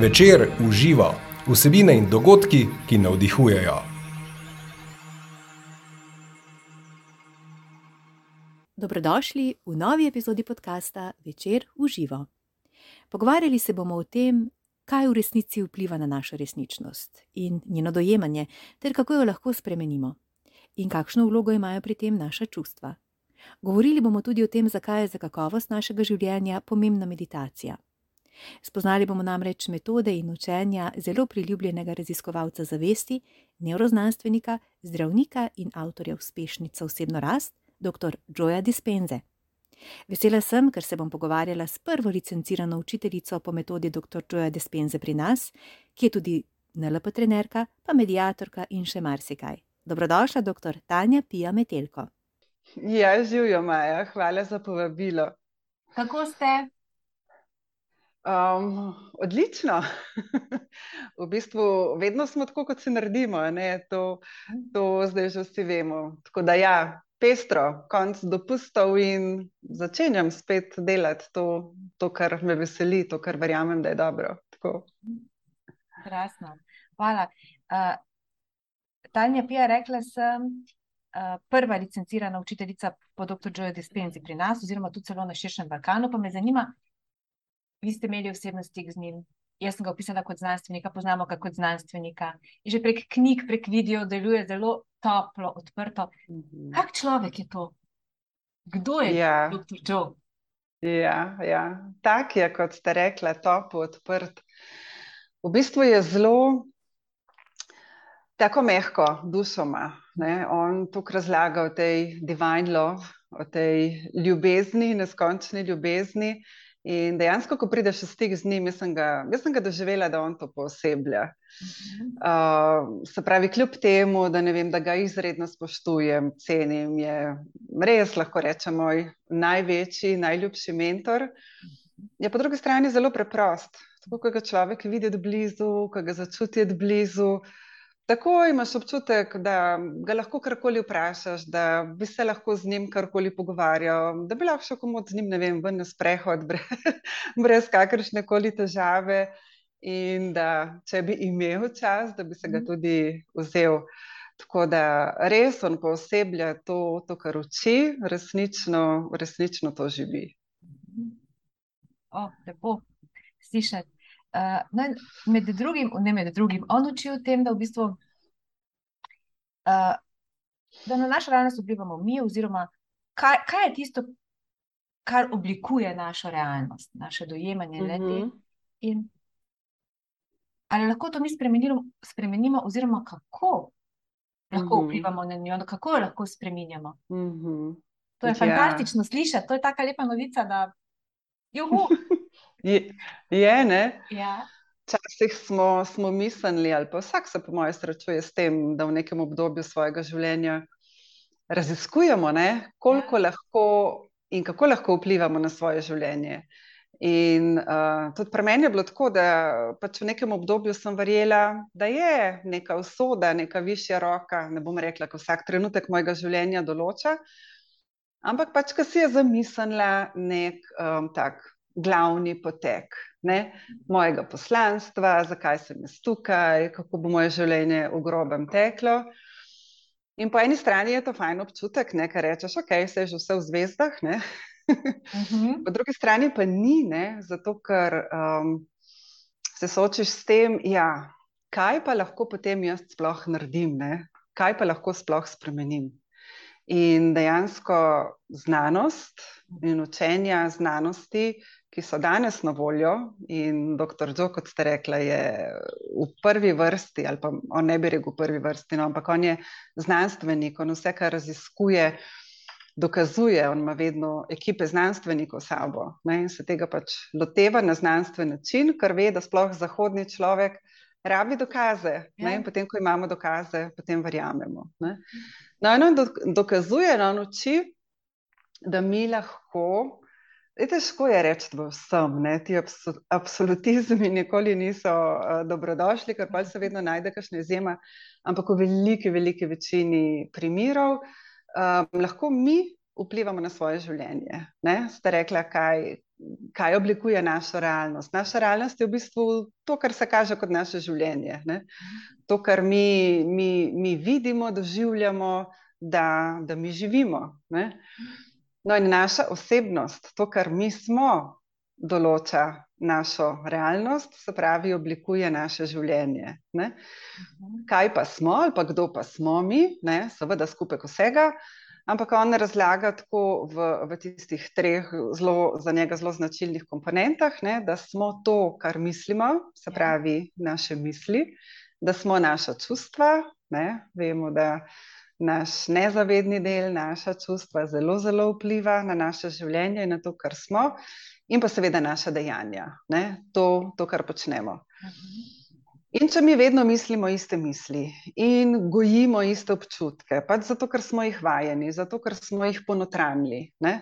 Večer uživa vsebine in dogodki, ki navdihujejo. Dobrodošli v novi epizodi podcasta Večer uživa. Pogovarjali se bomo o tem, kaj v resnici vpliva na našo resničnost in njeno dojemanje, ter kako jo lahko spremenimo in kakšno vlogo imajo pri tem naša čustva. Govorili bomo tudi o tem, zakaj je za kakovost našega življenja pomembna meditacija. Spoznali bomo namreč metode in učenja zelo priljubljenega raziskovalca zavesti, neuroznanstvenika, zdravnika in avtorja uspešnice osebno rast, dr. Joja Dispenze. Vesela sem, ker se bom pogovarjala s prvo licencirano učiteljico po metodi dr. Joja Dispenze pri nas, ki je tudi NLP trenerka, pa medijatorka in še marsikaj. Dobrodošla, dr. Tanja Pija Metelko. Ja, živijo, Maja, hvala za povabilo. Kako ste? Um, odlično. v bistvu vedno smo tako, kot se naredimo, to, to zdaj že vsi vemo. Tako da, ja, pestro, konc dopustov in začenjam spet delati to, to, kar me veseli, to, kar verjamem, da je dobro. Krasno. Hvala. Uh, Tanja Pija, rekla sem, uh, prva licencirana učiteljica po dr. Joe Dispenzi pri nas, oziroma tudi celo na širšem Balkanu. Pa me zanima, vi ste imeli osebno stik z njim. Jaz sem ga opisala kot znanstvenika, poznamo ga kot znanstvenika. In že prek knjig, prek video deluje zelo toplo, odprto. Mm -hmm. Kak človek je to? Kdo je ja. dr. Joe? Ja, ja. tak je, kot ste rekla, toplo, odprt. V bistvu je zelo tako mehko, dušoma. Ne? On tukaj razlaga o tej divine love, o tej ljubezni, neskončni ljubezni. In dejansko, ko prideš v stik z njim, jaz sem ga, jaz sem ga doživela, da on to poseblja. Uh, se pravi, kljub temu, da, vem, da ga izredno spoštujem, cenim, je res, lahko rečem, moj največji, najljubši mentor. Je po drugi strani zelo preprost. Tako, ko ga človek vidi od blizu, ko ga začuti od blizu, Tako imaš občutek, da ga lahko karkoli vprašaš, da bi se lahko z njim karkoli pogovarjal, da bi lahko šel komod z njim, ne vem, ven na sprehod, brez, brez kakršne koli težave. In da če bi imel čas, da bi se ga mhm. tudi vzel. Tako da res on pooseblja to, to, kar uči, resnično, resnično to živi. O, lepo slišati. Uh, no, med drugim, ne med drugim, on uči o tem, da, v bistvu, uh, da na našo realnost vplivamo mi, oziroma kaj, kaj je tisto, kar oblikuje našo realnost, naše dojemanje. Uh -huh. In ali lahko to mi spremenimo, spremenimo oziroma kako lahko uh -huh. vplivamo na njo, kako jo lahko spremenjamo. Uh -huh. To je ja. fantastično slišati, to je tako lepa novica, da je vse. Je, je ne? Ja. Včasih smo, smo mislili, ali pa vsak se, po mojem, srečuje s tem, da v nekem obdobju svojega življenja raziskujemo, ne, koliko ja. lahko in kako lahko vplivamo na svoje življenje. In uh, tudi pri meni je bilo tako, da pač v nekem obdobju sem verjela, da je neka usoda, neka višja roka, ne bom rekla, ko vsak trenutek mojega življenja določa, ampak pač, ko si je zamislila nek um, tak glavni potek ne, mojega poslanstva, zakaj sem jaz tukaj, kako bo moje življenje v grobem teklo. In po eni strani je to fajn občutek, ne, kar rečeš, ok, vse je že vse v zvezdah. Uh mhm. -huh. Po drugi strani pa ni, ne, zato ker um, se soočiš s tem, ja, kaj pa lahko potem jaz sploh naredim, ne, kaj pa lahko sploh spremenim. In dejansko znanost in učenja znanosti ki so danes na voljo. In dr. Džo, kot ste rekli, je v prvi vrsti, ali pa on ne bi rekel v prvi vrsti, no, ampak on je znanstvenik, on vse, kar raziskuje, dokazuje. On ima vedno ekipe znanstvenikov sabo ne, in se tega pač loteva na znanstven način, ker ve, da sploh zahodni človek. Rabi dokaze, ja. in potem, ko imamo dokaze, potem verjamemo. Ne. No, in on dokazuje, no, on uči, da mi lahko težko je reči, vsem ne? ti absolutizmi nikoli niso uh, dobrodošli, ker pa se vedno najde kakšna izjema, ampak v veliki, veliki večini primerov um, lahko mi vplivamo na svoje življenje. Ne? Ste rekla, kaj, kaj oblikuje našo realnost. Naša realnost je v bistvu to, kar se kaže kot naše življenje. Ne? To, kar mi, mi, mi vidimo, doživljamo, da, da mi živimo. Ne? No, in naša osebnost, to, kar mi smo, določa našo realnost, se pravi, oblikuje naše življenje. Ne? Kaj pa smo, ali pa kdo pa smo mi, ne? seveda skupek vsega. Ampak on razlaga tako v, v tistih treh zelo, za njega zelo značilnih komponentah, ne? da smo to, kar mislimo, se pravi, naše misli, da smo naša čustva. Ne? Vemo, da naš nezavedni del, naša čustva zelo, zelo vpliva na naše življenje in na to, kar smo in pa seveda naša dejanja, to, to, kar počnemo. In če mi vedno mislimo iste misli in gojimo iste občutke, pač zato, ker smo jih vajeni, zato, ker smo jih ponotranili ne?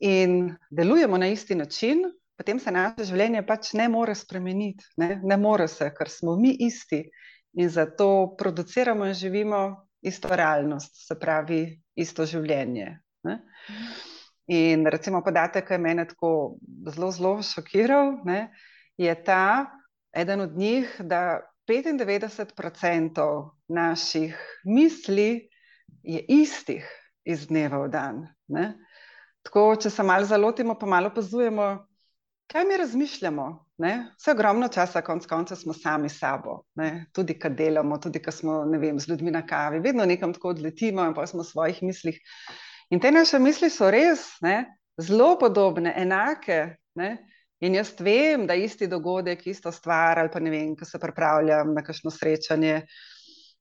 in delujemo na isti način, potem se naše življenje pač ne more spremeniti, ne, ne more se, ker smo mi isti in zato produciramo in živimo isto realnost, se pravi, isto življenje. Ne? In recimo podatek, ki je mene tako zelo, zelo šokiral, ne, je ta, eden od njih, da 95% naših misli je istih iz dneva v dan. Ne. Tako, če se malo zalotimo, pa malo opazujemo, kaj mi razmišljamo. Ne. Vse ogromno časa, konc konca, smo sami s sabo, ne. tudi kad delamo, tudi kad smo vem, z ljudmi na kavi, vedno nekam tako odletimo in pa smo v svojih mislih. In te naše misli so res ne, zelo podobne, enake. Ne? In jaz vem, da isti dogodek, isto stvar, ali pa ne vem, ko se pripravljam na kakšno srečanje.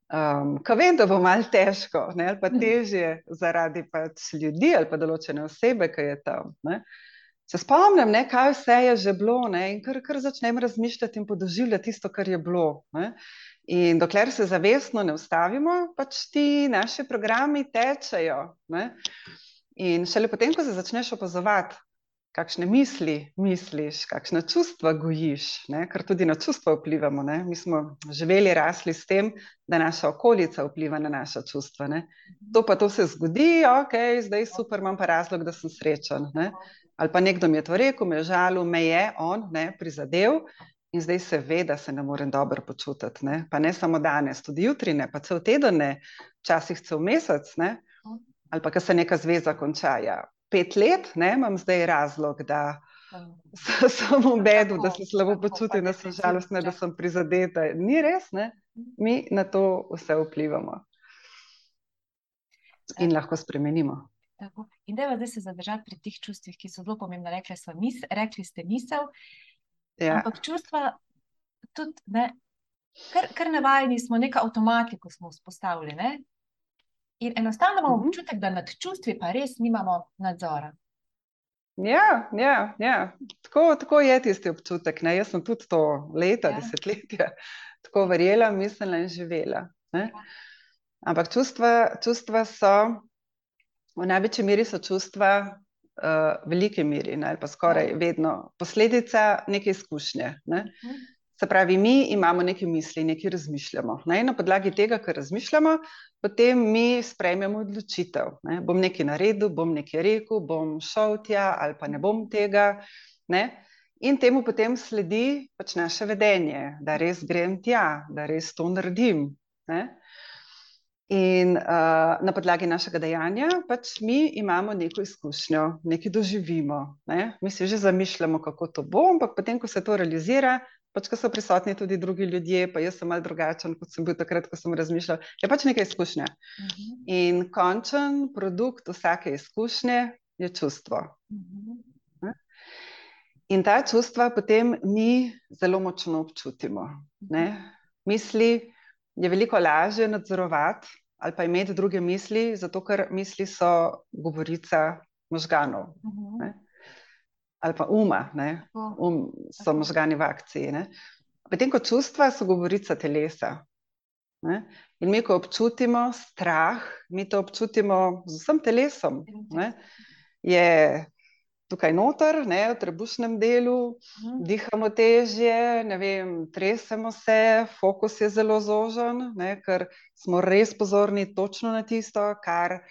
Um, ko vem, da bo malo težko, ne, ali pa težje zaradi pač ljudi ali pa določene osebe, ki je tam. Ne. Se spomnim, ne, kaj vse je že bilo, ne, in kar, kar začnem razmišljati in podoživljati tisto, kar je bilo. Ne. In dokler se zavestno ne ustavimo, pač ti naši programi tečejo. Ne? In šele potem, ko se začneš opazovati, kakšne misli misliš, kakšne čustva gojiš, ne? ker tudi na čustva vplivamo. Ne? Mi smo živeli, rasli s tem, da naša okolica vpliva na naša čustva. Ne? To pa to se zgodi, ok, zdaj super, imam pa razlog, da sem srečen. Ne? Ali pa nekdo mi je to rekel, me je žalil, me je on ne, prizadel In zdaj se ve, da se ne morem dobro počutiti. Ne? Pa ne samo danes, tudi jutri, ne? pa cel teden, ne? včasih cel mesec, ne? ali pa, ker se neka zveza konča. Ja. Pet let, ne? imam zdaj razlog, da sem v bedu, da se slabo počutim, da sem žalostna, da sem prizadeta. Ni res, ne? mi na to vse vplivamo in lahko spremenimo. Tako. In da je zdaj se zadržati pri teh čustvih, ki so zelo pomembna. Rekli, mis, rekli ste misel, Ja. Ampak čustva, tudi ne, kar, kar navajeni smo, neka avtomatiko smo vzpostavili. Ne? In enostavno imamo mhm. občutek, da nad čustvi pa res nimamo nadzora. Ja, ja, ja. Tako, tako je tisti občutek. Ne? Jaz sem tudi to leta, ja. desetletja tako verjela, mislila in živela. Ne? Ampak čustva, čustva so, v največji meri so čustva uh, veliki meri, ne, ali pa skoraj ja. vedno posledica neke izkušnje. Ne. Mhm. Se pravi, mi imamo neke misli, nekaj razmišljamo. Ne, na podlagi tega, kar razmišljamo, potem mi sprejmemo odločitev. Ne. Bom nekaj naredil, bom nekaj rekel, bom šel tja ali pa ne bom tega. Ne. In temu potem sledi pač naše vedenje, da res grem tja, da res to naredim. Ne. In uh, na podlagi našega dejanja pač mi imamo neko izkušnjo, nekaj doživimo. Ne? Mi si že zamišljamo, kako to bo, ampak potem, ko se to realizira, pač ko so prisotni tudi drugi ljudje, pa jaz sem mal drugačen, kot sem bil takrat, ko sem razmišljal, je pač nekaj izkušnja. Uh mhm. -huh. In končen produkt vsake izkušnje je čustvo. Uh mhm. -huh. In ta čustva potem mi zelo močno občutimo. Ne? Mhm. Misli je veliko lažje nadzorovati ali pa imeti druge misli, zato ker misli so govorica možganov. Uh mhm. -huh. Ali pa uma, ne? um so možgani v akciji. Medtem ko čustva so govorica telesa. Ne? In mi, ko občutimo strah, mi to občutimo z vsem telesom. Ne? Je tukaj noter, ne, v trebušnem delu, mhm. dihamo težje, ne vem, tresemo se, fokus je zelo zožen, ne, ker smo res pozorni točno na tisto, kar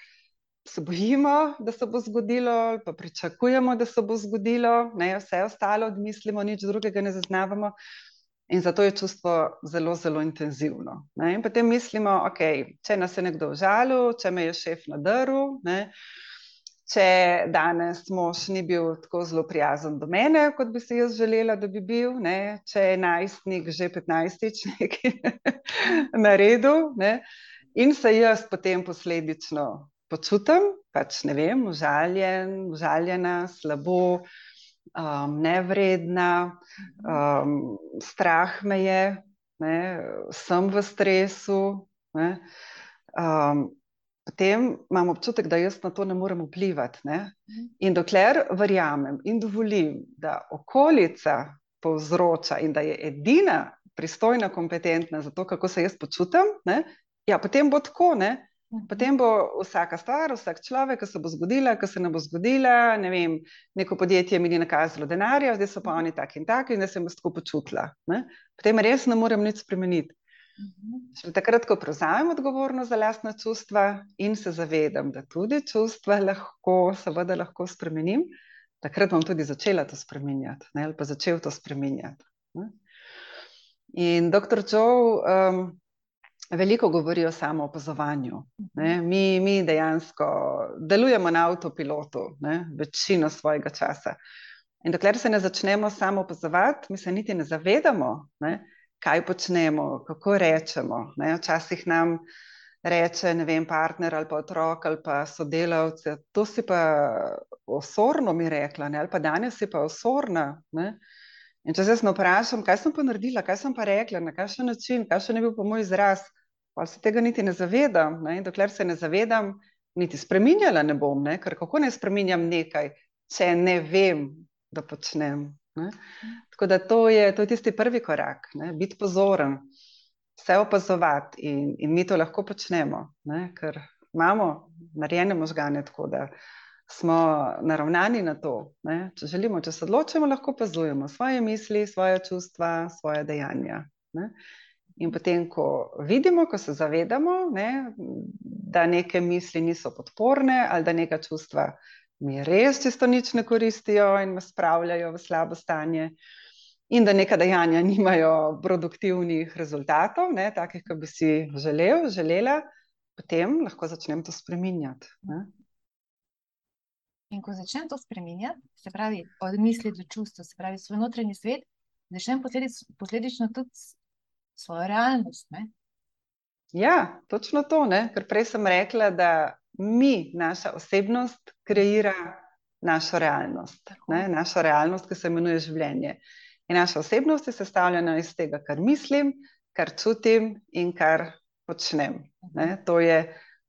se bojimo, da se bo zgodilo, pa pričakujemo, da se bo zgodilo, ne, vse ostalo odmislimo, nič drugega ne zaznavamo. In zato je čustvo zelo, zelo intenzivno. Ne. In potem mislimo, okay, če nas je nekdo užalil, če me je šef nadrl, ne, če danes mož ni bil tako zelo prijazen do mene, kot bi si jaz želela, da bi bil, ne, če je najstnik že petnajstič nekaj naredil, ne, in se jaz potem posledično počutim, pač ne vem, užaljen, užaljena, slabo, um, nevredna, um, strah me je, ne, sem v stresu. Ne, um, potem imam občutek, da jaz na to ne morem vplivati. Ne. In dokler verjamem in dovolim, da okolica povzroča in da je edina pristojna, kompetentna za to, kako se jaz počutim, ne, ja, potem bo tako. Ne. Potem bo vsaka stvar, vsak človek, ki se bo zgodila, ki se ne bo zgodila. Ne vem, neko podjetje mi ni nakazalo denarja, zdaj so pa oni taki in taki, in da sem jaz tako počutila. Ne? Potem res ne morem nič spremeniti. Šele takrat, ko prevzamem odgovornost za lastna čustva in se zavedam, da tudi čustva lahko, seveda lahko spremenim, takrat bom tudi začela to spremenjati, ne? ali pa začel to spremenjati. Ne? In doktor Joe. Um, veliko govori o samo opazovanju. Mi, mi dejansko delujemo na avtopilotu ne, večino svojega časa. In dokler se ne začnemo samo opazovati, mi se niti ne zavedamo, ne, kaj počnemo, kako rečemo. Ne. Včasih nam reče vem, partner ali pa otrok ali pa sodelavce, to si pa osorno mi rekla, ne, ali pa danes si pa osorna. Ne. In če se jaz vprašam, kaj sem pa naredila, kaj sem pa rekla, na kakšen način, kakšen je bil pa moj izraz, pa se tega niti ne zavedam. Ne? In dokler se ne zavedam, niti spremenjala ne bom, ne? ker kako naj spremenjam nekaj, če ne vem, da počnem. Ne? Tako da to je, to je tisti prvi korak, ne? biti pozoren, vse opazovati in, in mi to lahko počnemo, ne? ker imamo narejene možgane tako, da smo naravnani na to. Ne? Če želimo, če se odločimo, lahko opazujemo svoje misli, svoje čustva, svoje dejanja. Ne? In potem, ko vidimo, ko se zavedamo, ne, da neke misli niso podporne ali da neka čustva mi res čisto nič ne koristijo in me spravljajo v slabo stanje, in da neka dejanja nimajo produktivnih rezultatov, ne, takih, kot bi si želel, želela, potem lahko začnem to spreminjati. Ne. In ko začnem to spreminjati, se pravi, od misli do čustva, se pravi, svoj notranji svet, začnem posledic, posledično tudi svojo realnost. Ne? Ja, točno to, ne? ker prej sem rekla, da mi, naša osebnost, kreira našo realnost. Ne? Našo realnost, ki se imenuje življenje. In naša osebnost je sestavljena iz tega, kar mislim, kar čutim in kar počnem. Ne? To je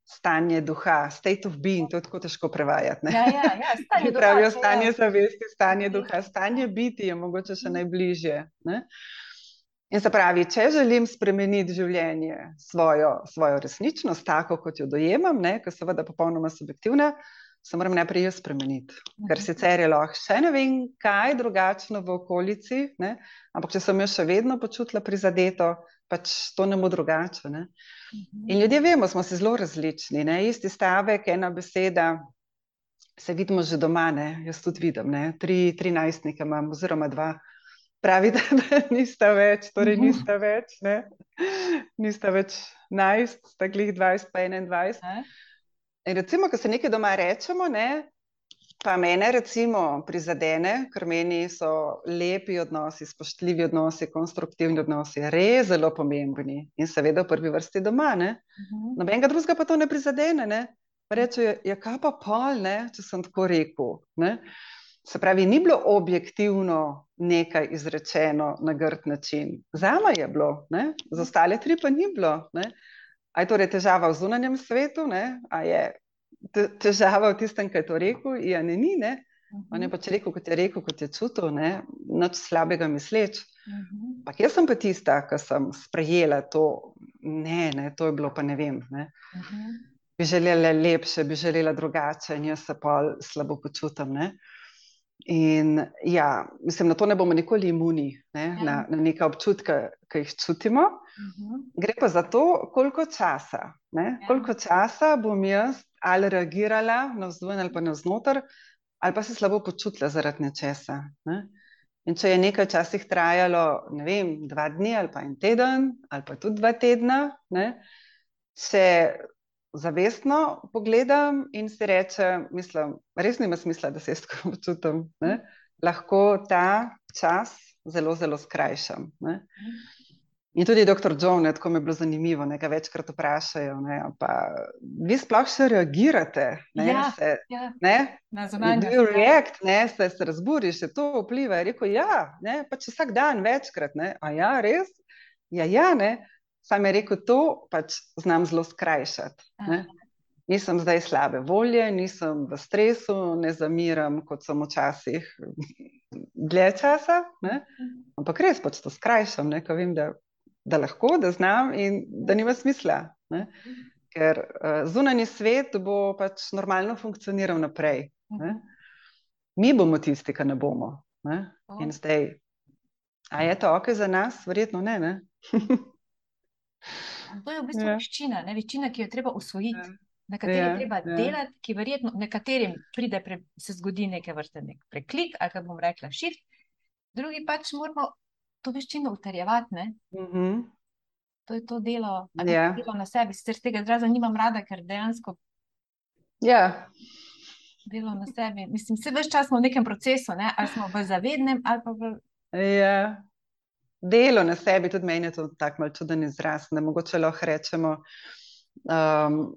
stanje duha, state of being, to je tako težko prevajati. Ja, ja, ja, stanje duha. Pravijo stanje zavesti, stanje duha, stanje biti je mogoče še najbližje. Ne? In se pravi, če želim spremeniti življenje, svojo, svojo resničnost, tako kot jo dojemam, ki je seveda popolnoma subjektivna, se moram najprej jaz spremeniti. Ker mhm. sicer je lahko še ne vem, kaj drugačno v okolici, ne? ampak če sem jo še vedno počutila prizadeto, pač to ne bo drugače. Ne? In mhm. ljudje vemo, smo si zelo različni. Ne? Isti stavek, ena beseda. Se vidimo že doma, ne? jaz tudi vidim, ne? tri, tri najstnike imam, oziroma dva pravite, da nista več, torej mhm. nista več, ne? nista več najst, taklih 20 pa 21. In recimo, ko se nekaj doma rečemo, ne, pa mene recimo prizadene, ker meni so lepi odnosi, spoštljivi odnosi, konstruktivni odnosi, res zelo pomembni in seveda v prvi vrsti doma, ne. Mhm. Nobenega drugega pa to ne prizadene, ne. Rečejo, ja, kaj pa pol, ne, če sem tako rekel, ne. Se pravi, ni bilo objektivno nekaj izrečeno na grd način. Za me je bilo, ne? za ostale tri pa ni bilo. Ne? A je torej težava v zunanjem svetu, ne? a je težava v tistem, kaj je to rekel, ja ne ni. Ne? On je pač rekel, kot je rekel, kot je čutil, noč slabega misleč. Ampak jaz sem pa tista, ki sem sprejela to, ne, ne, to je bilo pa ne vem. Ne? Bi želela lepše, bi želela drugače, in jaz se pa slabo počutim. Ne? In ja, mislim, na to ne bomo nikoli imuni, ne? Ja. na, na neke občutke, ki jih čutimo. Uh mhm. -huh. Gre pa za to, koliko časa, ja. koliko časa bom jaz ali reagirala na vzven ali pa na vznoter, ali pa se slabo počutila zaradi nečesa. Ne? In če je nekaj časih trajalo, ne vem, dva dni ali pa en teden, ali pa tudi dva tedna, ne? če zavestno pogledam in si rečem, mislim, res nima smisla, da se jaz tako počutim. Ne? Lahko ta čas zelo, zelo skrajšam. Ne? In tudi doktor John, tako mi je bilo zanimivo, nekaj večkrat vprašajo, ne, pa vi sploh še reagirate, ne, Ja, se, ja. ne, Na Do zunanjost, you ja. react, ne, se, se razburiš, se to vpliva. Je rekel, ja, ne, pač vsak dan večkrat. Ne. A ja, res? Ja, ja, ne. Sam je rekel, to pač znam zelo skrajšati. Ne. Nisem zdaj slabe volje, nisem v stresu, ne zamiram, kot sem včasih dlje časa. Ne. Ampak res pač to skrajšam, ne, ko vem, da, da lahko, da znam in da nima smisla. Ne. Ker uh, zunanji svet bo pač normalno funkcioniral naprej. Ne. Mi bomo tisti, ki ne bomo. Ne. In zdaj, a je to ok za nas? Verjetno ne. ne? To je v bistvu Ja. veščina, ne? veščina, ki jo treba usvojiti, Ja. na kateri je Ja, treba ja. delati, ki verjetno nekaterim pride, pre, se zgodi neke vrste nek preklik, ali kako bom rekla, shift, drugi pač moramo to veščino utrjevati, ne? Mhm. To je to delo, a ne, Ja. delo na sebi. Sicer tega izraza nimam rada, ker dejansko Ja, delo na sebi, mislim, vse več čas smo v nekem procesu, ne? ali smo v zavednem, ali pa v ja. Delo na sebi, tudi meni je to tako malce čuden izraz. Ne mogoče lahko rečemo. Um,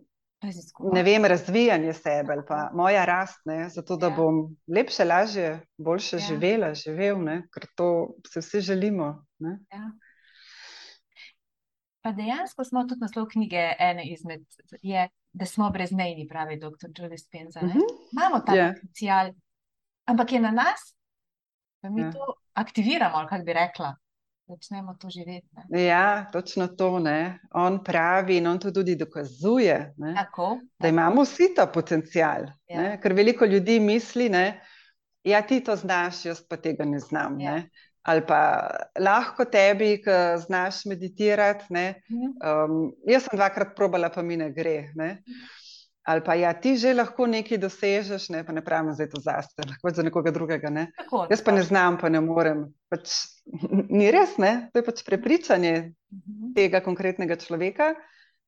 ne vem, razvijanje sebe ali pa moja rast, ne, zato da Ja. bom lepše, lažje, boljše Ja. živela, živel, ne, ker to si vsi želimo. Ne. Ja. Pa dejansko smo tudi naslov knjige ene izmed, je, da smo brezmejni, pravi dr. Joe Dispenza. ne. Mhm. Imamo ta Ja. potencial, ampak je na nas, da mi Ja. to aktiviramo, kako bi rekla, začnemo to živeti. Ne. Ja, točno to. Ne. On pravi in on to tudi dokazuje, ne, Tako, da imamo vsi ta potencial. Ja. Ne, ker veliko ljudi misli, da ja, ti to znaš, jaz pa tega ne znam. Ja. Ne. Ali pa lahko tebi, ki znaš meditirati. Ne, Mhm. um, jaz sem dvakrat probala, pa mi ne gre. Ne. Ali pa ja, ti že lahko nekaj dosežeš, ne, pa ne pravim zdaj to zase, lahko za nekoga drugega. Ne. Tako, Jaz pa ne znam, pa ne morem. Pač, ni res, ne? to je pač prepričanje Mhm. tega konkretnega človeka,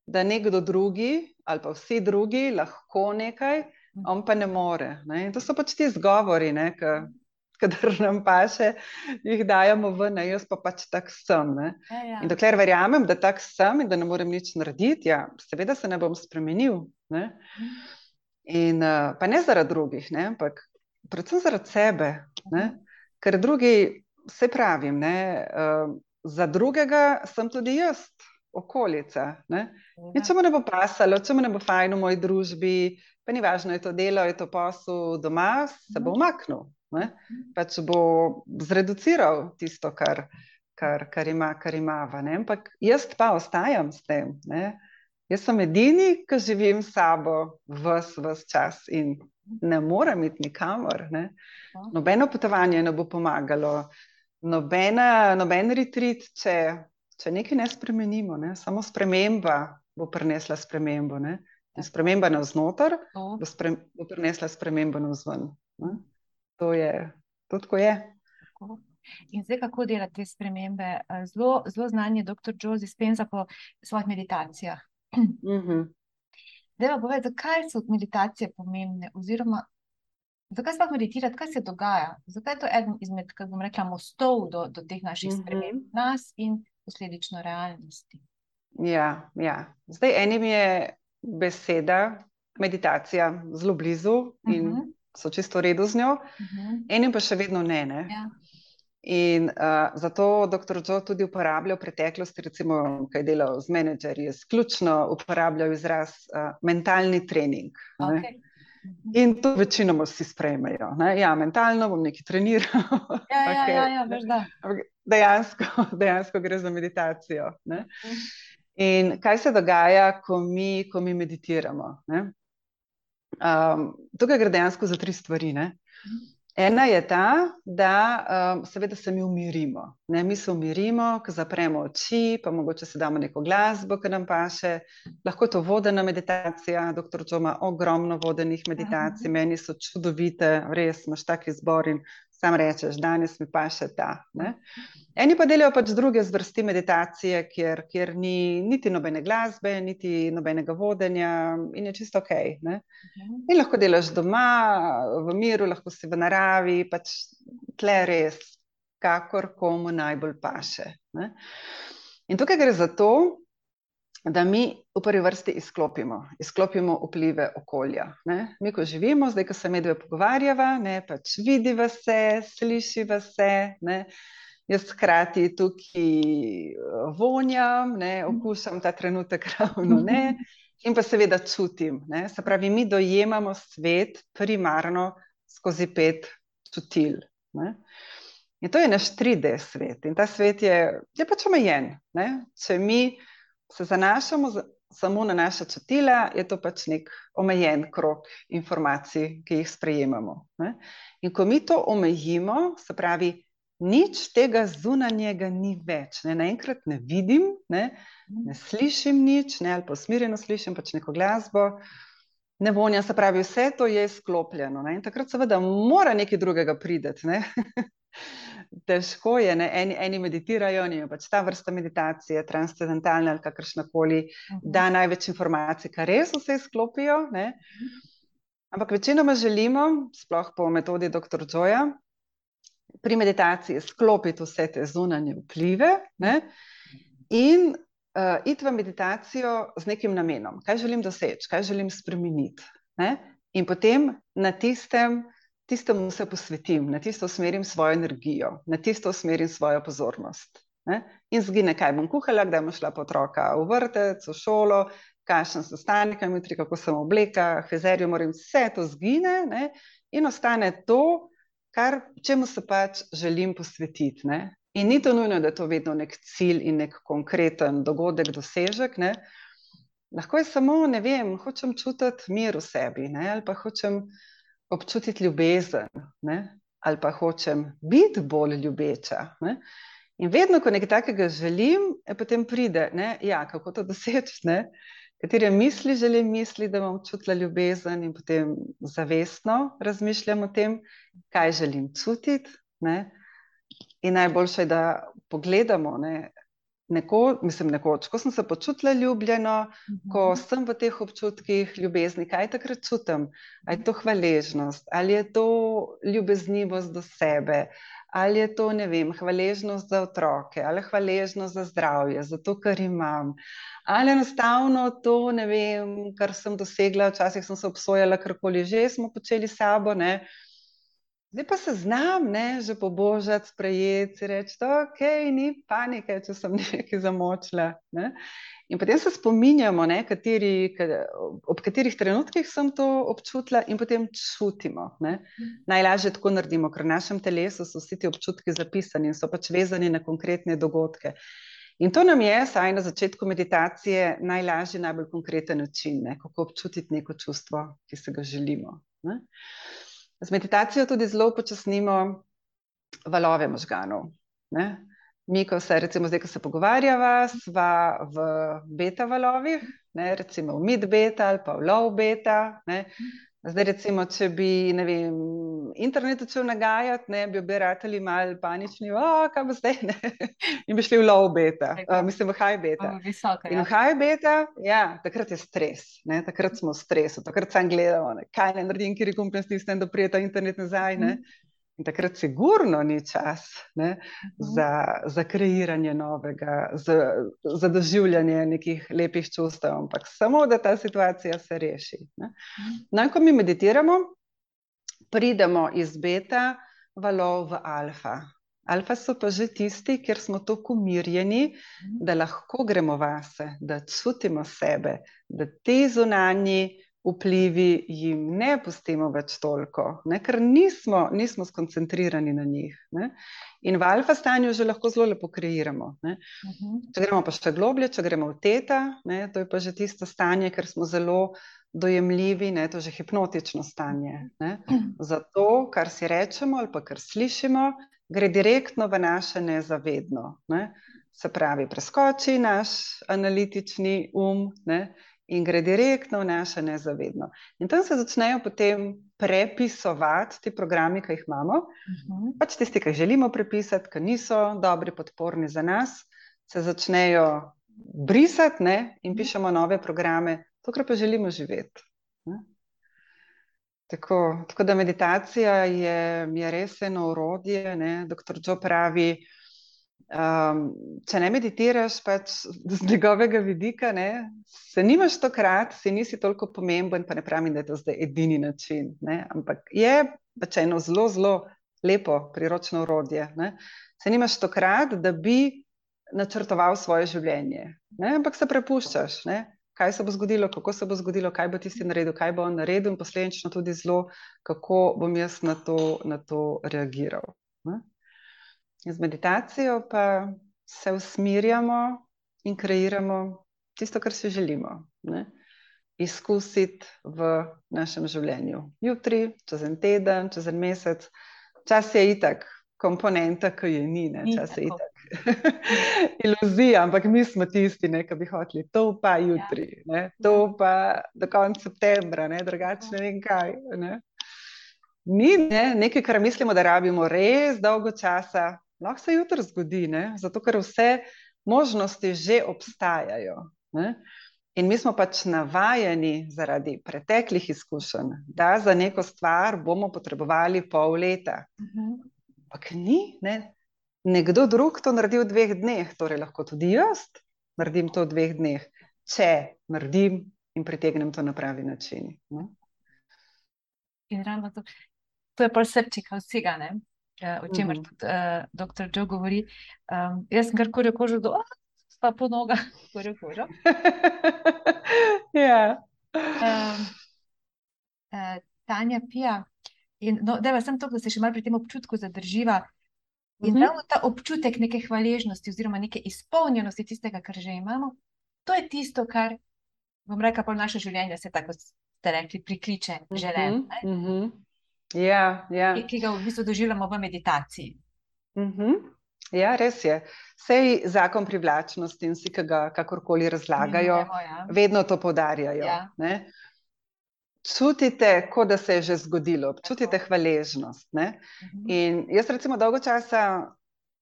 da nekdo drugi ali pa vsi drugi lahko nekaj, on pa ne more. Ne? In to so pač ti zgovori, ne? Kadar nam paše, jih dajemo ven, jaz pa pač tak sem. Ne? Ja, ja. In dokler verjamem, da tak sem in da ne morem nič narediti, ja, seveda se ne bom spremenil. Ne? In uh, pa ne zaradi drugih, ne? ampak predvsem zaradi sebe. Ne? Ker drugi, se pravim, ne, uh, za drugega sem tudi jaz, okolica. Ne? In če mu ne bo pasalo, če mu ne bo fajn v moji družbi, pa ni važno, je to delo, je to posel doma, se bo umaknil. Ne? Pač bo zreduciral tisto, kar, kar, kar ima, kar. Ne? Ampak jaz pa ostajam s tem. Ne? Jaz sem edini, ki živim s sabo vse ves čas in ne morem iti nikamor. Ne? Nobeno potovanje ne bo pomagalo, nobena, noben retrit, če, če nekaj ne spremenimo. Ne? Samo sprememba bo prinesla spremembo. Ne? In sprememba navznoter To. bo, spre, bo prinesla spremembo navzven. Ne? To je, to tako je. Tako. In zdaj, kako delati te spremembe? Zelo, zelo znan je dr. Joe Dispenza po svojih meditacijah. Mhm. Zdaj pa povej, zakaj so meditacije pomembne, oziroma zakaj sploh meditirati, kaj se dogaja? Zakaj je to eden izmed, kako bom rekla, mostov do, do teh naših Mhm. sprememb, nas in posledično realnosti? Ja, ja. Zdaj enim je beseda, meditacija zelo blizu in Mhm. So čisto v redu z njo, Mhm. enim pa še vedno ne. ne? Ja. In uh, zato dr. Joe tudi uporablja v preteklosti, recimo, kaj je delal z menedžerji, izključno uporabljal izraz uh, mentalni trening. ne. Okay. Mhm. In to večinoma vsi sprejmejo. Ne? Ja, mentalno bom nekaj treniral. Ja, ja, okej. ja, ja, veš, da. Dejansko, dejansko gre za meditacijo. Ne? Mhm. In kaj se dogaja, ko mi, ko mi meditiramo? ne? Um, tukaj gre dejansko za tri stvari. Ne? Ena je ta, da um, seveda se mi umirimo. Ne? Mi se umirimo, ko zapremo oči, pa mogoče si damo neko glasbo, ki nam paše. Lahko je to vodena meditacija. Doktor Džo ima ogromno vodenih meditacij, meni so čudovite, res imaš taki zbor in sam rečeš, danes mi pa še ta. Ne? Eni pa delajo pač druge zvrsti meditacije, kjer, kjer ni niti nobene glasbe, niti nobenega vodenja in je čisto ok. Ne? In lahko delaš doma, v miru, lahko si v naravi, pač tle res, kakor komu najbolj paše. Ne? In tukaj gre za to, da mi v prvi vrsti izklopimo, izklopimo vplive okolja. Ne? Mi, ko živimo, zdaj, ko se medve pogovarjava, ne, pač vidiva se, slišiva se. Ne? Jaz hkrati tukaj eh, vonjam, ne, okušam ta trenutek ravno ne, in pa seveda čutim. Ne. Se pravi, mi dojemamo svet primarno skozi pet čutil. Ne. In to je naš 3D svet in ta svet je, je pač omejen. Ne. Če mi se zanašamo samo na naša čutila, je to pač nek omejen krok informacij, ki jih sprejemamo. Ne? In ko mi to omejimo, se pravi, nič tega zunanjega ni več. Ne? Naenkrat ne vidim, ne, ne slišim nič, ne? ali pa usmirjeno slišim pač neko glasbo. Ne vonja, se pravi, vse to je sklopljeno. Ne? In takrat, seveda, mora nekaj drugega priti. težko je, ne? eni, eni meditirajo, in pač ta vrsta meditacije, transcendentalna ali kakršna koli, uh -huh. da največ informacij, kar res vse sklopijo. Ne? Ampak večinoma želimo, sploh po metodi dr. Joja, pri meditaciji sklopiti vse te zunanje vplive ne? in uh, iti v meditacijo z nekim namenom, kaj želim doseči, kaj želim spremeniti. Ne? In potem na tistem tistemu se posvetim, na tisto usmerim svojo energijo, na tisto usmerim svojo pozornost. Ne? In zgine, kaj bom kuhala, kdaj bom šla po otroka v vrtec, v šolo, kakšen sestanek, jutri, kako sem obleka, fezerijo, moram vse to zgine ne? in ostane to, kar, čemu se pač želim posvetiti. Ne? In ni to nujno, da je to vedno nek cilj in nek konkreten dogodek, dosežek. Ne? Lahko je samo, ne vem, hočem čutiti mir v sebi ne? ali pa hočem občutiti ljubezen, ne? ali pa hočem biti bolj ljubeča. Ne? In vedno, ko nekaj takega želim, potem pride, ne? ja, kako to doseči. Katere misli želim misliti, da bom čutila ljubezen, in potem zavestno razmišljam o tem, kaj želim čutiti. Ne? In najboljše je, da pogledamo, ne? Neko, mislim, nekoč, ko sem se počutila ljubljeno, uh -huh. ko mhm. sem v teh občutkih ljubezni, kaj takrat čutim? Ali je to hvaležnost, ali je to ljubeznivost do sebe, ali je to, ne vem, hvaležnost za otroke, ali hvaležnost za zdravje, za to, kar imam. Ali enostavno to, ne vem, kar sem dosegla, včasih sem se obsojala, karkoli že smo počeli s sabo. Ne? Zdaj pa se znam, ne, že pobožati, sprejeti, reči, da ok, ni panike, če sem nekaj zamočila. Ne. In potem se spominjamo, ne, kateri, ob katerih trenutkih sem to občutila, in potem čutimo. Ne. Najlažje tako naredimo, ker v našem telesu so vsi ti občutki zapisani in so pač vezani na konkretne dogodke. In to nam je, saj na začetku meditacije, najlažji, najbolj konkreten način, ne, kako občutiti neko čustvo, ki se ga želimo. Ne. Z meditacijo tudi zelo počasnimo valove možganov. Ne? Mi, ko se, recimo, zdaj, ko se pogovarjava, sva v beta valovih, ne? recimo v mid beta ali pa v low beta. Ne? Zdaj, recimo, če bi vem, internet začel nagajati, ne, bi obirateli malo panični, kaj bo zdaj, ne? in bi šli v low beta, uh, mislim v high beta. Visoka, in v high beta, ja, takrat je stres, ne? takrat smo v stresu, takrat sam gledamo, ne? kaj ne naredim, kjer je stisnem, da prijeta internet nazaj. Ne? In takrat, sigurno, ni čas ne, -huh. za, za kreiranje novega, za, za doživljanje nekih lepih čustev, ampak samo da ta situacija se reši. -huh. No, ko mi meditiramo, pridemo iz beta valov v alfa. Alfa so pa že tisti, kjer smo tako umirjeni, -huh. da lahko gremo vase, da čutimo sebe, da ti zunanji vplivi jim ne pustimo več toliko, ne? ker nismo, nismo skoncentrirani na njih. Ne? In v alfa stanju že lahko zelo lepo kreiramo. Uh mhm. -huh. Če gremo pa še globlje, če gremo v teta, ne? to je pa že tisto stanje, ker smo zelo dojemljivi, ne, to je že hipnotično stanje. Ne. Zato, kar si rečemo ali pa kar slišimo, gre direktno v naše nezavedno. Ne. Se pravi, preskoči naš analitični um ne, in gre direktno v naše nezavedno. In tam se začnejo potem prepisovati ti programi, ki jih imamo. Uh -huh. Pač tisti, ki jih želimo prepisati, ki niso dobri, podporni za nas, se začnejo brisati ne, in pišemo nove programe, tokrat pa želimo živeti. Tako, tako da meditacija je, je res eno urodje. Doktor Joe pravi, um, če ne meditiraš, pač z njegovega vidika, ne, se nimaš tokrat, si nisi toliko pomemben, pa ne pravim, da je to zdaj edini način. Ne, ampak je pač eno zelo, zelo lepo, priročno urodje. Se nimaš tokrat, da bi načrtoval svoje življenje, ne, ampak se prepuščaš. Ne kaj se bo zgodilo, kako se bo zgodilo, kaj bo tisti naredil, kaj bo on naredil, in posledično tudi zelo, kako bom jaz na to, na to reagiral. Ne? Z meditacijo pa se usmirjamo in kreiramo tisto, kar si želimo. Ne? Izkusiti v našem življenju. Jutri, čez en teden, čez en mesec, čas je itak, komponenta, ki je ni, ne? čas je itak. iluzija, ampak mi smo tisti, ki bi hoteli to, pa jutri, ja. to pa do konca septembra, ne? drugače ne vem kaj. Ne? Ni ne? nekaj, kar mislimo, da rabimo res dolgo časa, lahko se jutri zgodi, ne? zato ker vse možnosti že obstajajo. Ne? In mi smo pač navajeni zaradi preteklih izkušenj, da za neko stvar bomo potrebovali pol leta. Ampak ni, ne? nekdo drug to naredi v dveh dneh, torej lahko tudi jaz naredim to v dveh dneh, če naredim in pritegnem to na pravi način. Ne? In ravno to, to je pa srčika vsega, ne? Ja, o čemer mm -hmm. tudi uh, doktor Joe govori. Um, jaz sem kar kurjo kožo do, oh, pa po noga, kurjo kožo. ja. Um, uh, Tanja pija. In, no, da, sem to, da se še malo pri tem občutku zadrživa. In mhm. -huh. ravno ta občutek neke hvaležnosti, oziroma neke izpolnjenosti tistega, kar že imamo, to je tisto, kar, bom rekel, pa naše življenje se tako ste rekli, prikliče želeno. Uh -huh. Uh -huh. ja, ja. Ki ga v bistvu doživljamo v meditaciji. Uh -huh. Ja, res je. Sej zakon privlačnosti in vsi, ki ga kakorkoli razlagajo, Mimo, ja. vedno to podarjajo. Ja čutite, kot da se je že zgodilo, čutite hvaležnost. Ne? Mhm. In jaz, recimo, dolgo časa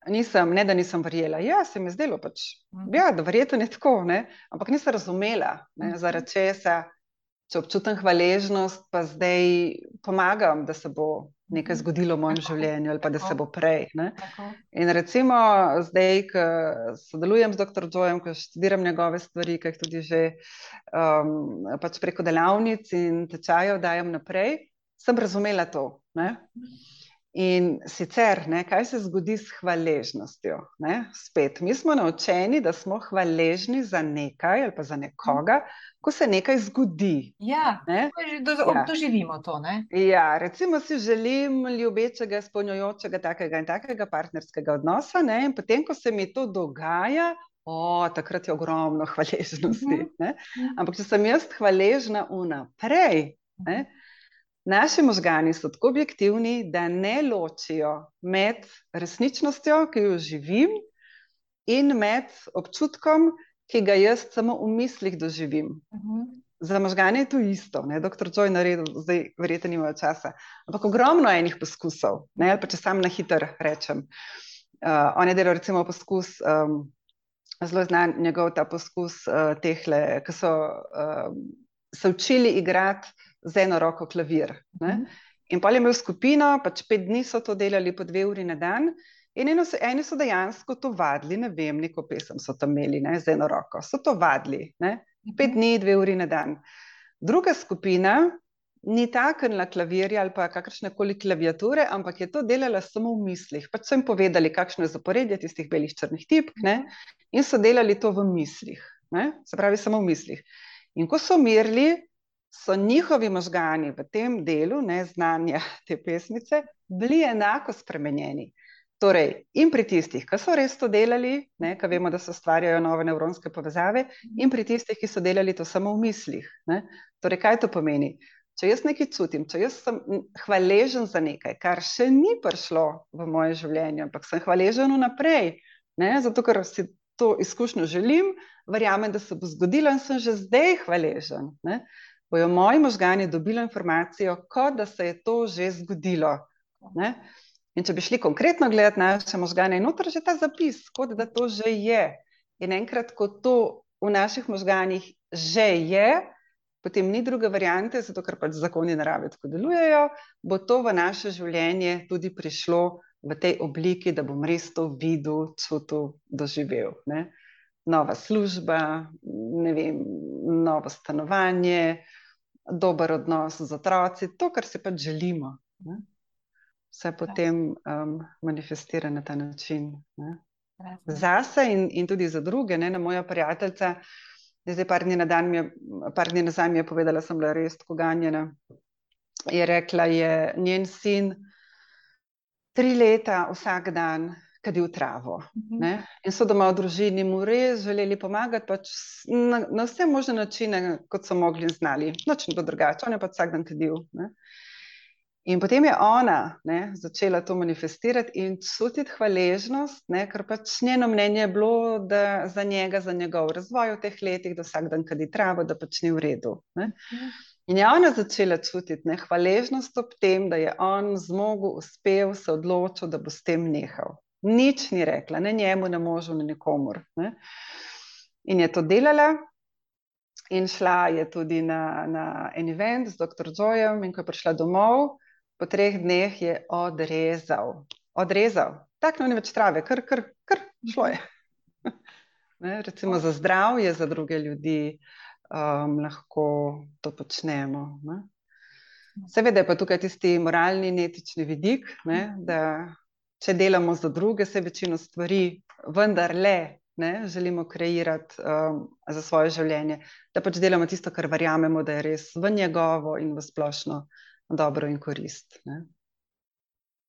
nisem, ne da nisem verjela. Ja, se mi je zdelo, pač, mhm. ja, da verjetno je tako, ne? ampak nisem razumela, ne, mhm. zaradi česa, če občutim hvaležnost, pa zdaj pomagam, da se bo nekaj zgodilo v mojem Tako. življenju, ali pa da se bo prej. In recimo zdaj, ko sodelujem z dr. Jojem, ko študiram njegove stvari, ki jih tudi že um, pač preko delavnic in tečajev dajem naprej, sem razumela to. Ne? In sicer, ne, kaj se zgodi s hvaležnostjo? Ne? Spet, mi smo naučeni, da smo hvaležni za nekaj ali pa za nekoga, ko se nekaj zgodi. Ja, doživimo to. Ne? Ja, recimo si želim ljubečega, izpolnjujočega takega in takega partnerskega odnosa, ne? in potem, ko se mi to dogaja, o, takrat je ogromno hvaležnosti. Uh mhm. -huh. Ampak, če sem jaz hvaležna vnaprej, ne? Naši možgani so tako objektivni, da ne ločijo med resničnostjo, ki jo živim, in med občutkom, ki ga jaz samo v mislih doživim. Uh mhm. -huh. Za možgane je to isto, ne? doktor Joy naredil, zdaj verjetno nimajo časa. Ampak ogromno je enih poskusov, ne? pa če sam na hiter rečem. Uh, on je delal recimo poskus, um, zelo znan njegov ta poskus uh, tehle, ki so uh, se učili igrati z eno roko klavir. Uh mhm. In pa je imel skupino, pač pet dni so to delali po dve uri na dan. In eno, eni so dejansko to vadili, ne vem, neko pesem so tam imeli ne, z eno roko, so to vadili, ne, pet mhm. dni, dve uri na dan. Druga skupina ni taknila klavirja ali pa kakršne koli klaviature, ampak je to delala samo v mislih. Pač so jim povedali, kakšno je zaporedje tistih belih črnih tipk ne, in so delali to v mislih, ne, se pravi samo v mislih. In ko so umirili, so njihovi možgani v tem delu ne, znanja te pesmice bili enako spremenjeni. Torej, in pri tistih, ki so res to delali, ki vemo, da se ustvarjajo nove nevronske povezave, in pri tistih, ki so delali to samo v mislih. Ne? Torej, kaj to pomeni? Če jaz nekaj čutim, če jaz sem hvaležen za nekaj, kar še ni prišlo v moje življenje, ampak sem hvaležen vnaprej, ne? zato ker si to izkušnjo želim, verjamem, da se bo zgodilo in sem že zdaj hvaležen. Ne? Bojo moji možgani dobili informacijo, kot da se je to že zgodilo. Ne? In če bi šli konkretno gledati naše možgane, je noter že ta zapis, kot da to že je. In enkrat, ko to v naših možganih že je, potem ni druge variante, zato ker pač zakoni narave tako delujejo, bo to v naše življenje tudi prišlo v tej obliki, da bom res to videl, čutil, doživel. Ne? Nova služba, vem, novo stanovanje, dober odnos z otroci, to, kar si pač želimo. Ne? vse potem um, manifestira na ta način. Za sebe in, in tudi za druge, ne, na moja prijateljica. Zdaj, par dni, je, par dni nazaj mi je povedala, da sem bila res tako ganjena. Je rekla, da je njen sin tri leta vsak dan kadil travo. Uh -huh. In so doma v družini mu res želeli pomagati pač na, na vse možne načine, kot so mogli in znali. Noč ni bilo drugače, on je pač vsak dan kadil. Ne? In potem je ona ne, začela to manifestirati in čutiti hvaležnost, ne, ker pač njeno mnenje je bilo, da za njega, za njegov razvoj v teh letih, da vsak dan kadi travo, da pač ni v redu. Ne. In je ona začela čutiti ne, hvaležnost ob tem, da je on zmogel, uspel, se odločil, da bo s tem nehal. Nič ni rekla, ne njemu, ne možu, ne nikomor. Ne. In je to delala. In šla je tudi na, na en event z dr. Jojem, in ko je prišla domov, po treh dneh je odrezal. Odrezal, tako ni več trave, kar, kar, kar šlo je. Ne, recimo za zdravje, za druge ljudi um, lahko to počnemo. Ne. Seveda je pa tukaj tisti moralni in etični vidik, ne, da če delamo za druge, se večino stvari vendarle ne, želimo kreirati um, za svoje življenje, da pač delamo tisto, kar verjamemo, da je res v njegovo in v splošno dobro in korist. Ne?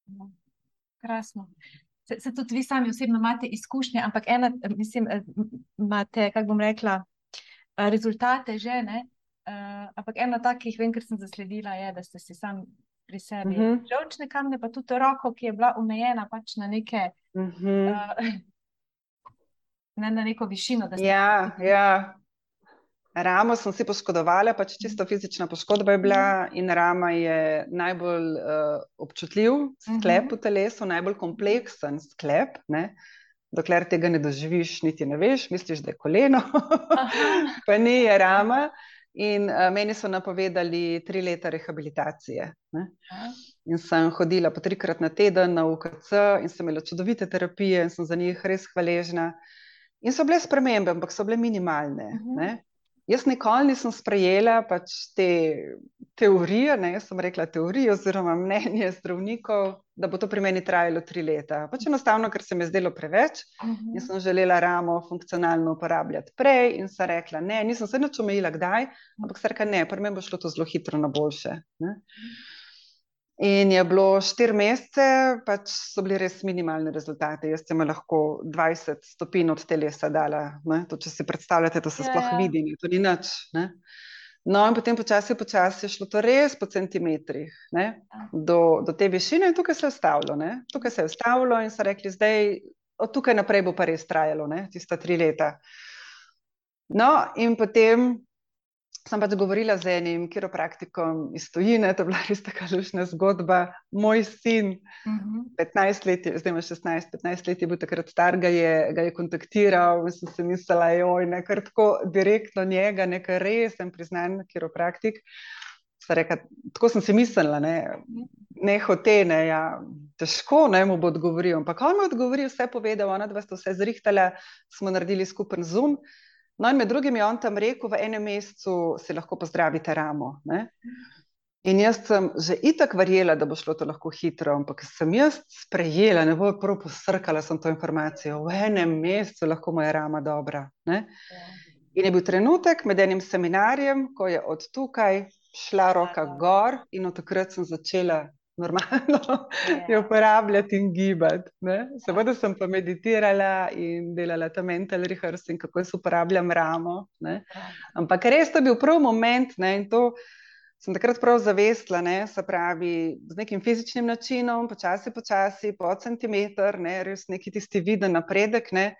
Ja, krasno. Se, se tudi vi sami osebno imate izkušnje, ampak ena, mislim, eh, imate, kako bom rekla, eh, rezultate že, ne? Uh, ampak ena takih, vem, ker sem zasledila, je, da ste si sami pri sebi. Uh -huh. Žalčne kamne, pa tudi roko, ki je bila omejena pač na neke. Uh -huh. uh, ne na neko višino. Ja, ja, Ramo sem si poškodovala, pač čisto fizična poškodba je bila, mhm. in rama je najbolj uh, občutljiv sklep v mhm. telesu, najbolj kompleksen sklep. Ne? Dokler tega ne doživiš, niti ne veš, misliš, da je koleno, pa ni je rama. In uh, meni so napovedali tri leta rehabilitacije. Ne? In sem hodila po trikrat na teden na UKC, in sem imela čudovite terapije, in sem za njih res hvaležna. In so bile spremembe, ampak so bile minimalne. Uh mhm. -huh. Jaz nikoli nisem sprejela pač te teorije, ne, jaz sem rekla teorije oziroma mnenje zdravnikov, da bo to pri meni trajalo tri leta. Pač enostavno, ker se mi je zdelo preveč uh -huh. in sem želela ramo funkcionalno uporabljati prej in sem rekla ne, nisem se nič omejila kdaj, ampak sem rekla ne, prvi bo šlo to zelo hitro na boljše. Ne. In je bilo štiri mesece, pač so bili res minimalni rezultati. Jaz sem lahko 20 stopinj od telesa dala. To, če si predstavljate, to se ja, sploh ja. vidi, ne? to ni nič. Ne? No, in potem počasi, počasi je šlo to res po centimetrih ja. do, do te višine, in tukaj se je ustavilo. Ne? Tukaj se je ustavilo in so rekli, da od tukaj naprej bo pa res trajalo, tiste tri leta. No, in potem sem pač govorila z enim kiropraktikom iz Tunisa, to je bila res tako lušna zgodba. Moj sin, uh -huh. 15 let, zdaj ima 16, 15 let je bil takrat star, ga je, ga je kontaktiral in sem si mislila, joj, ne kar tako direktno njega, nekaj resen, priznan kiropraktik. Reka, tako sem si mislila, ne, ne hote, ne, ja, težko ne, mu bo odgovoril. Ampak on mi je odgovoril, vse povedal, ona dva sta vse zrihtala, smo naredili skupen zoom. No, in med drugim je on tam rekel, v enem mesecu si lahko pozdravite ramo. Ne? In jaz sem že itak verjela, da bo šlo to lahko hitro, ampak sem jaz sprejela, ne bo prvo posrkala sem to informacijo, v enem mesecu lahko moja rama dobra. Ne? In je bil trenutek med enim seminarjem, ko je od tukaj šla roka gor in od takrat sem začela normalno yeah. jo uporabljati in gibati. Ne? Seveda sem pa meditirala in delala ta mental rehearsing, kako se uporabljam ramo. Ne? Ampak res to je bil prav moment ne? in to sem takrat prav zavestla, ne? se pravi z nekim fizičnim načinom, počasi, počasi, po centimeter, ne? res neki tisti viden napredek, ne?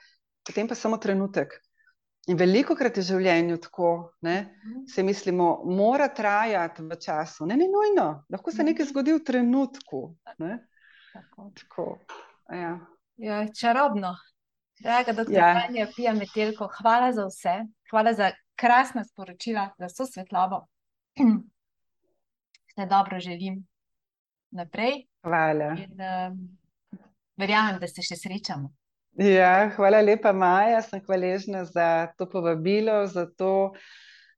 potem pa samo trenutek. In veliko krat je v življenju tako, da mhm. se mislimo, mora trajati v času. Ne, ne, nujno, lahko se nekaj zgodi v trenutku. Tako. Tako. Ja. Ja, čarobno. Draga doktorica, ja. pija metelko, hvala za vse, hvala za krasna sporočila, za vso svetlobo. Vse dobro želim naprej. Hvala. In, um, verjamem, da se še srečamo. Ja, hvala lepa, Maja. Sem hvaležna za to povabilo, za to,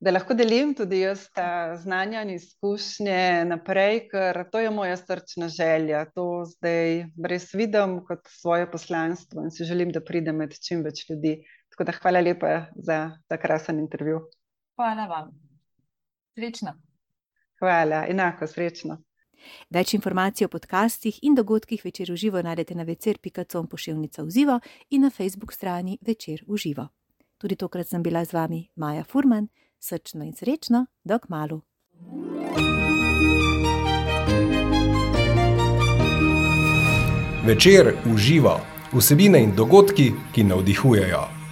da lahko delim tudi jaz ta znanja in izkušnje naprej, ker to je moja srčna želja. To zdaj res vidim kot svoje poslanstvo in si želim, da pride med čim več ljudi. Tako da hvala lepa za ta krasen intervju. Hvala vam. Srečno. Hvala, enako srečno. Več informacij o podcastih in dogodkih večer v živo najdete na večer.com pošiljnica v živo in na Facebook strani večer v živo. Tudi tokrat sem bila z vami Maja Furman, srčno in srečno, dok malu. Večer v živo, vsebine in dogodki, ki navdihujejo.